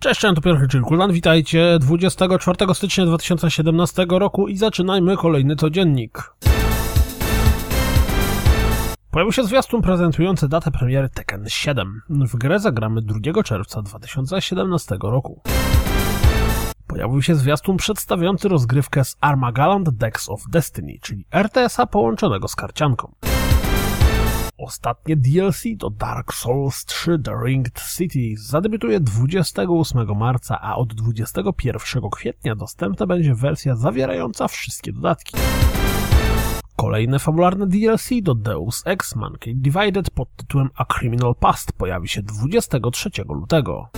Cześć, to Piotr Kuldan, witajcie 24 stycznia 2017 roku i zaczynajmy kolejny codziennik. Pojawił się zwiastun prezentujący datę premiery Tekken 7. W grę zagramy 2 czerwca 2017 roku. Pojawił się zwiastun przedstawiający rozgrywkę z Armageddon Decks of Destiny, czyli RTS-a połączonego z karcianką. Ostatnie DLC do Dark Souls 3 The Ringed City zadebiutuje 28 marca, a od 21 kwietnia dostępna będzie wersja zawierająca wszystkie dodatki. Kolejne fabularne DLC do Deus Ex Mankind Divided pod tytułem A Criminal Past pojawi się 23 lutego.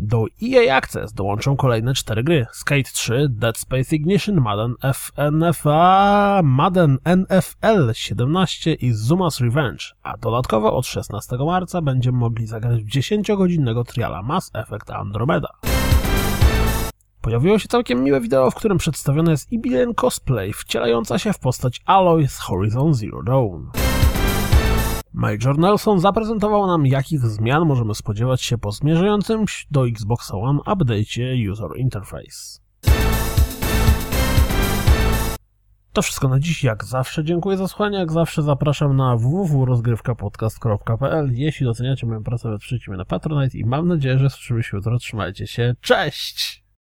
Do EA Access dołączą kolejne cztery gry: Skate 3, Dead Space Ignition, Madden FNFA, Madden NFL 17 i Zuma's Revenge, a dodatkowo od 16 marca będziemy mogli zagrać w 10-godzinnego triala Mass Effect Andromeda. Pojawiło się całkiem miłe wideo, w którym przedstawione jest Ibilien cosplay wcielająca się w postać Aloy z Horizon Zero Dawn. Major Nelson zaprezentował nam, jakich zmian możemy spodziewać się po zmierzającym do Xbox One update'cie User Interface. To wszystko na dziś. Jak zawsze dziękuję za słuchanie. Jak zawsze zapraszam na www.rozgrywkapodcast.pl Jeśli doceniacie moją pracę, wesprzyjcie mnie na Patronite i mam nadzieję, że słyszymy się jutro. Trzymajcie się. Cześć!